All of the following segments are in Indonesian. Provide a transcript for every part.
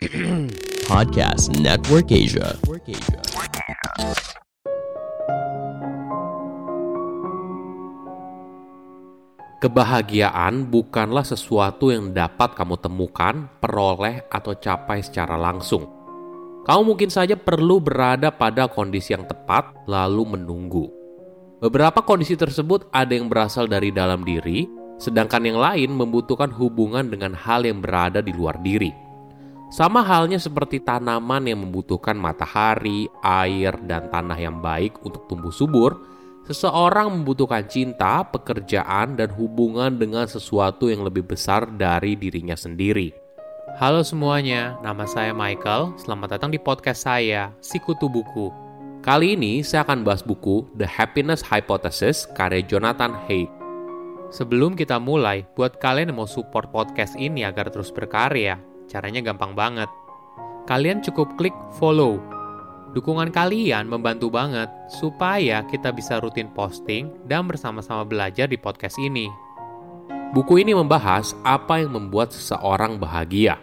Podcast Network Asia. Kebahagiaan bukanlah sesuatu yang dapat kamu temukan, peroleh, atau capai secara langsung. Kamu mungkin saja perlu berada pada kondisi yang tepat, lalu menunggu. Beberapa kondisi tersebut ada yang berasal dari dalam diri, sedangkan yang lain membutuhkan hubungan dengan hal yang berada di luar diri. Sama halnya seperti tanaman yang membutuhkan matahari, air, dan tanah yang baik untuk tumbuh subur Seseorang membutuhkan cinta, pekerjaan, dan hubungan dengan sesuatu yang lebih besar dari dirinya sendiri. Halo semuanya, nama saya Michael. Selamat datang di podcast saya, Sikutu Buku. Kali ini saya akan bahas buku The Happiness Hypothesis karya Jonathan Haidt. Sebelum kita mulai, buat kalian yang mau support podcast ini agar terus berkarya, caranya gampang banget. Kalian cukup klik follow Dukungan kalian membantu banget supaya kita bisa rutin posting dan bersama-sama belajar di podcast ini. Buku ini membahas apa yang membuat seseorang bahagia.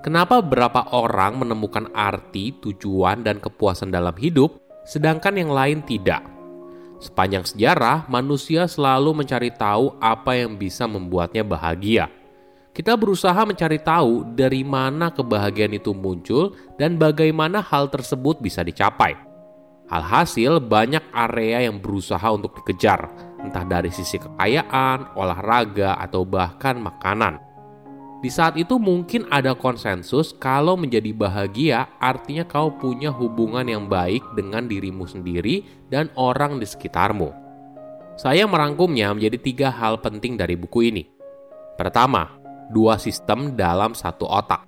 Kenapa beberapa orang menemukan arti, tujuan, dan kepuasan dalam hidup, sedangkan yang lain tidak. Sepanjang sejarah, manusia selalu mencari tahu apa yang bisa membuatnya bahagia – kita berusaha mencari tahu dari mana kebahagiaan itu muncul dan bagaimana hal tersebut bisa dicapai. Alhasil, banyak area yang berusaha untuk dikejar, entah dari sisi kekayaan, olahraga, atau bahkan makanan. Di saat itu mungkin ada konsensus kalau menjadi bahagia artinya kau punya hubungan yang baik dengan dirimu sendiri dan orang di sekitarmu. Saya merangkumnya menjadi tiga hal penting dari buku ini. Pertama, dua sistem dalam satu otak.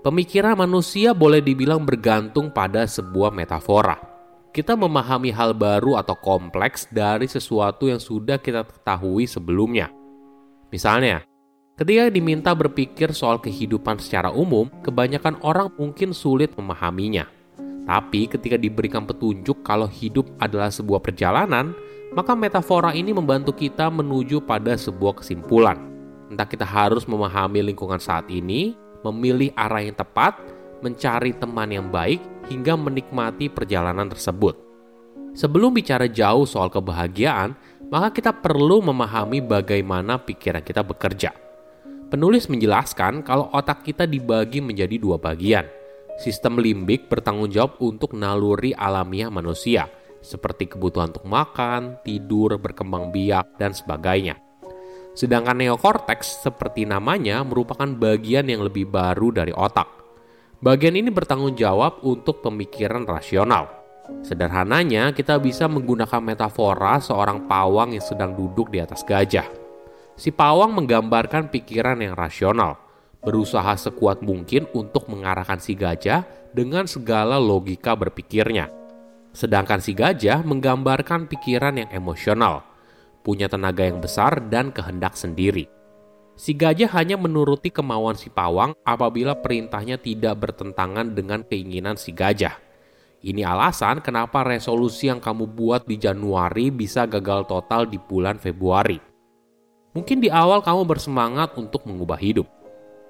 Pemikiran manusia boleh dibilang bergantung pada sebuah metafora. Kita memahami hal baru atau kompleks dari sesuatu yang sudah kita ketahui sebelumnya. Misalnya, ketika diminta berpikir soal kehidupan secara umum, kebanyakan orang mungkin sulit memahaminya. Tapi ketika diberikan petunjuk kalau hidup adalah sebuah perjalanan, maka metafora ini membantu kita menuju pada sebuah kesimpulan. Entah kita harus memahami lingkungan saat ini, memilih arah yang tepat, mencari teman yang baik, hingga menikmati perjalanan tersebut. Sebelum bicara jauh soal kebahagiaan, maka kita perlu memahami bagaimana pikiran kita bekerja. Penulis menjelaskan kalau otak kita dibagi menjadi dua bagian. Sistem limbik bertanggung jawab untuk naluri alamiah manusia, seperti kebutuhan untuk makan, tidur, berkembang biak, dan sebagainya. Sedangkan neokortex seperti namanya merupakan bagian yang lebih baru dari otak. Bagian ini bertanggung jawab untuk pemikiran rasional. Sederhananya, kita bisa menggunakan metafora seorang pawang yang sedang duduk di atas gajah. Si pawang menggambarkan pikiran yang rasional, berusaha sekuat mungkin untuk mengarahkan si gajah dengan segala logika berpikirnya. Sedangkan si gajah menggambarkan pikiran yang emosional, punya tenaga yang besar dan kehendak sendiri. Si gajah hanya menuruti kemauan si pawang apabila perintahnya tidak bertentangan dengan keinginan si gajah. Ini alasan kenapa resolusi yang kamu buat di Januari bisa gagal total di bulan Februari. Mungkin di awal kamu bersemangat untuk mengubah hidup,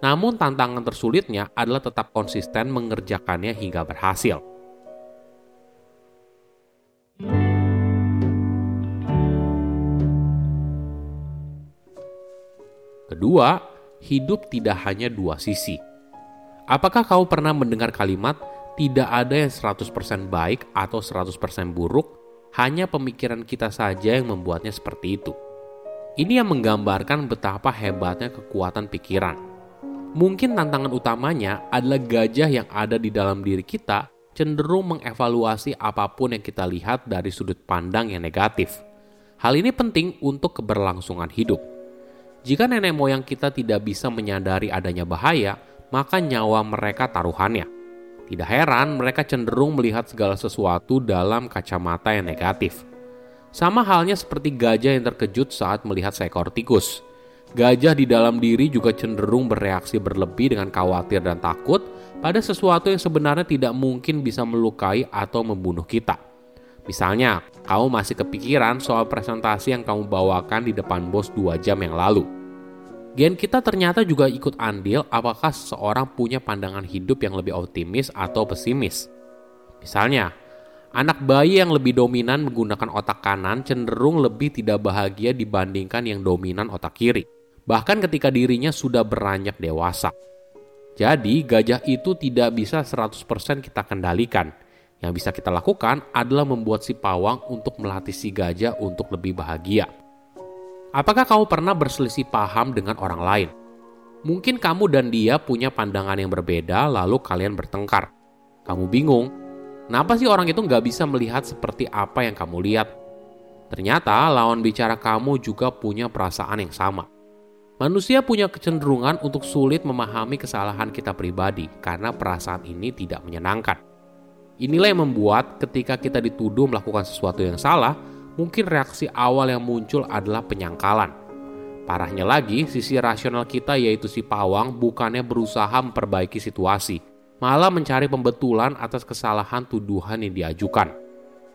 namun tantangan tersulitnya adalah tetap konsisten mengerjakannya hingga berhasil. Kedua, hidup tidak hanya dua sisi. Apakah kau pernah mendengar kalimat tidak ada yang 100% baik atau 100% buruk, hanya pemikiran kita saja yang membuatnya seperti itu. Ini yang menggambarkan betapa hebatnya kekuatan pikiran. Mungkin tantangan utamanya adalah gajah yang ada di dalam diri kita cenderung mengevaluasi apa pun yang kita lihat dari sudut pandang yang negatif. Hal ini penting untuk keberlangsungan hidup. Jika nenek moyang kita tidak bisa menyadari adanya bahaya, maka nyawa mereka taruhannya. Tidak heran mereka cenderung melihat segala sesuatu dalam kacamata yang negatif. Sama halnya seperti gajah yang terkejut saat melihat seekor tikus. Gajah di dalam diri juga cenderung bereaksi berlebih dengan khawatir dan takut pada sesuatu yang sebenarnya tidak mungkin bisa melukai atau membunuh kita. Misalnya, kamu masih kepikiran soal presentasi yang kamu bawakan di depan bos dua jam yang lalu. Gen kita ternyata juga ikut andil apakah seseorang punya pandangan hidup yang lebih optimis atau pesimis. Misalnya, anak bayi yang lebih dominan menggunakan otak kanan cenderung lebih tidak bahagia dibandingkan yang dominan otak kiri, bahkan ketika dirinya sudah beranjak dewasa. Jadi, gajah itu tidak bisa 100% kita kendalikan. Yang bisa kita lakukan adalah membuat si pawang untuk melatih si gajah untuk lebih bahagia. Apakah kamu pernah berselisih paham dengan orang lain? Mungkin kamu dan dia punya pandangan yang berbeda, lalu kalian bertengkar. Kamu bingung, kenapa sih orang itu nggak bisa melihat seperti apa yang kamu lihat? Ternyata lawan bicara kamu juga punya perasaan yang sama. Manusia punya kecenderungan untuk sulit memahami kesalahan kita pribadi karena perasaan ini tidak menyenangkan. Inilah yang membuat ketika kita dituduh melakukan sesuatu yang salah, mungkin reaksi awal yang muncul adalah penyangkalan. Parahnya lagi, sisi rasional kita yaitu si pawang bukannya berusaha memperbaiki situasi, malah mencari pembetulan atas kesalahan tuduhan yang diajukan.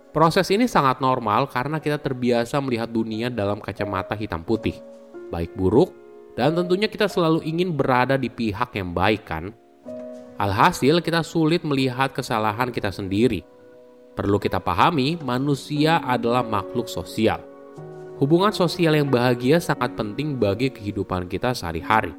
Proses ini sangat normal karena kita terbiasa melihat dunia dalam kacamata hitam putih, baik buruk, dan tentunya kita selalu ingin berada di pihak yang baik kan? Alhasil kita sulit melihat kesalahan kita sendiri, Perlu kita pahami, manusia adalah makhluk sosial. Hubungan sosial yang bahagia sangat penting bagi kehidupan kita sehari-hari.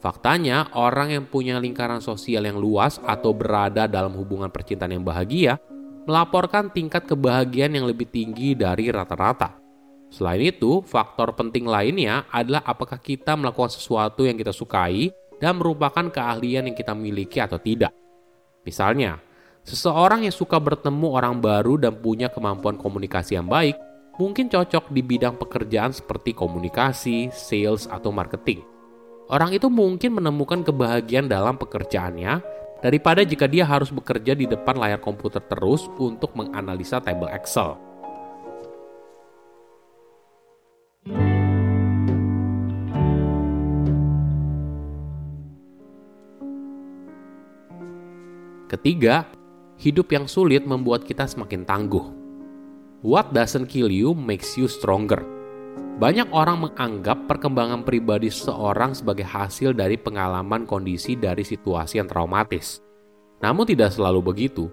Faktanya, orang yang punya lingkaran sosial yang luas atau berada dalam hubungan percintaan yang bahagia melaporkan tingkat kebahagiaan yang lebih tinggi dari rata-rata. Selain itu, faktor penting lainnya adalah apakah kita melakukan sesuatu yang kita sukai dan merupakan keahlian yang kita miliki atau tidak. Misalnya, Seseorang yang suka bertemu orang baru dan punya kemampuan komunikasi yang baik mungkin cocok di bidang pekerjaan seperti komunikasi, sales, atau marketing. Orang itu mungkin menemukan kebahagiaan dalam pekerjaannya daripada jika dia harus bekerja di depan layar komputer terus untuk menganalisa table Excel. Ketiga, hidup yang sulit membuat kita semakin tangguh. What doesn't kill you makes you stronger. Banyak orang menganggap perkembangan pribadi seseorang sebagai hasil dari pengalaman kondisi dari situasi yang traumatis. Namun tidak selalu begitu.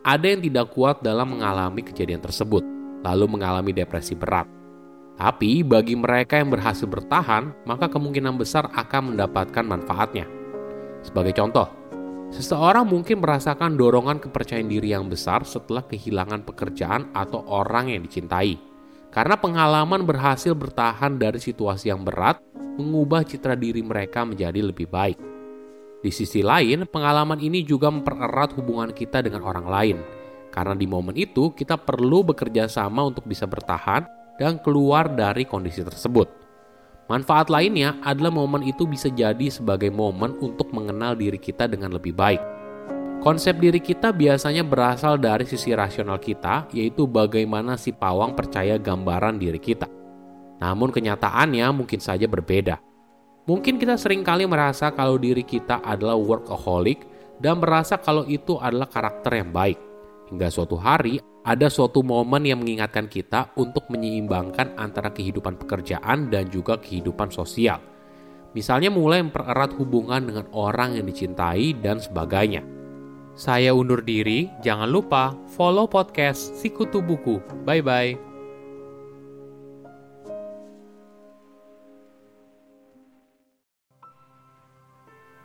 Ada yang tidak kuat dalam mengalami kejadian tersebut, lalu mengalami depresi berat. Tapi bagi mereka yang berhasil bertahan, maka kemungkinan besar akan mendapatkan manfaatnya. Sebagai contoh, Seseorang mungkin merasakan dorongan kepercayaan diri yang besar setelah kehilangan pekerjaan atau orang yang dicintai. Karena pengalaman berhasil bertahan dari situasi yang berat, mengubah citra diri mereka menjadi lebih baik. Di sisi lain, pengalaman ini juga mempererat hubungan kita dengan orang lain. Karena di momen itu, kita perlu bekerja sama untuk bisa bertahan dan keluar dari kondisi tersebut. Manfaat lainnya adalah momen itu bisa jadi sebagai momen untuk mengenal diri kita dengan lebih baik. Konsep diri kita biasanya berasal dari sisi rasional kita, yaitu bagaimana si pawang percaya gambaran diri kita. Namun kenyataannya mungkin saja berbeda. Mungkin kita sering kali merasa kalau diri kita adalah workaholic dan merasa kalau itu adalah karakter yang baik. Hingga suatu hari ada suatu momen yang mengingatkan kita untuk menyeimbangkan antara kehidupan pekerjaan dan juga kehidupan sosial. Misalnya mulai mempererat hubungan dengan orang yang dicintai dan sebagainya. Saya undur diri, jangan lupa follow podcast Sikutu Buku. Bye-bye.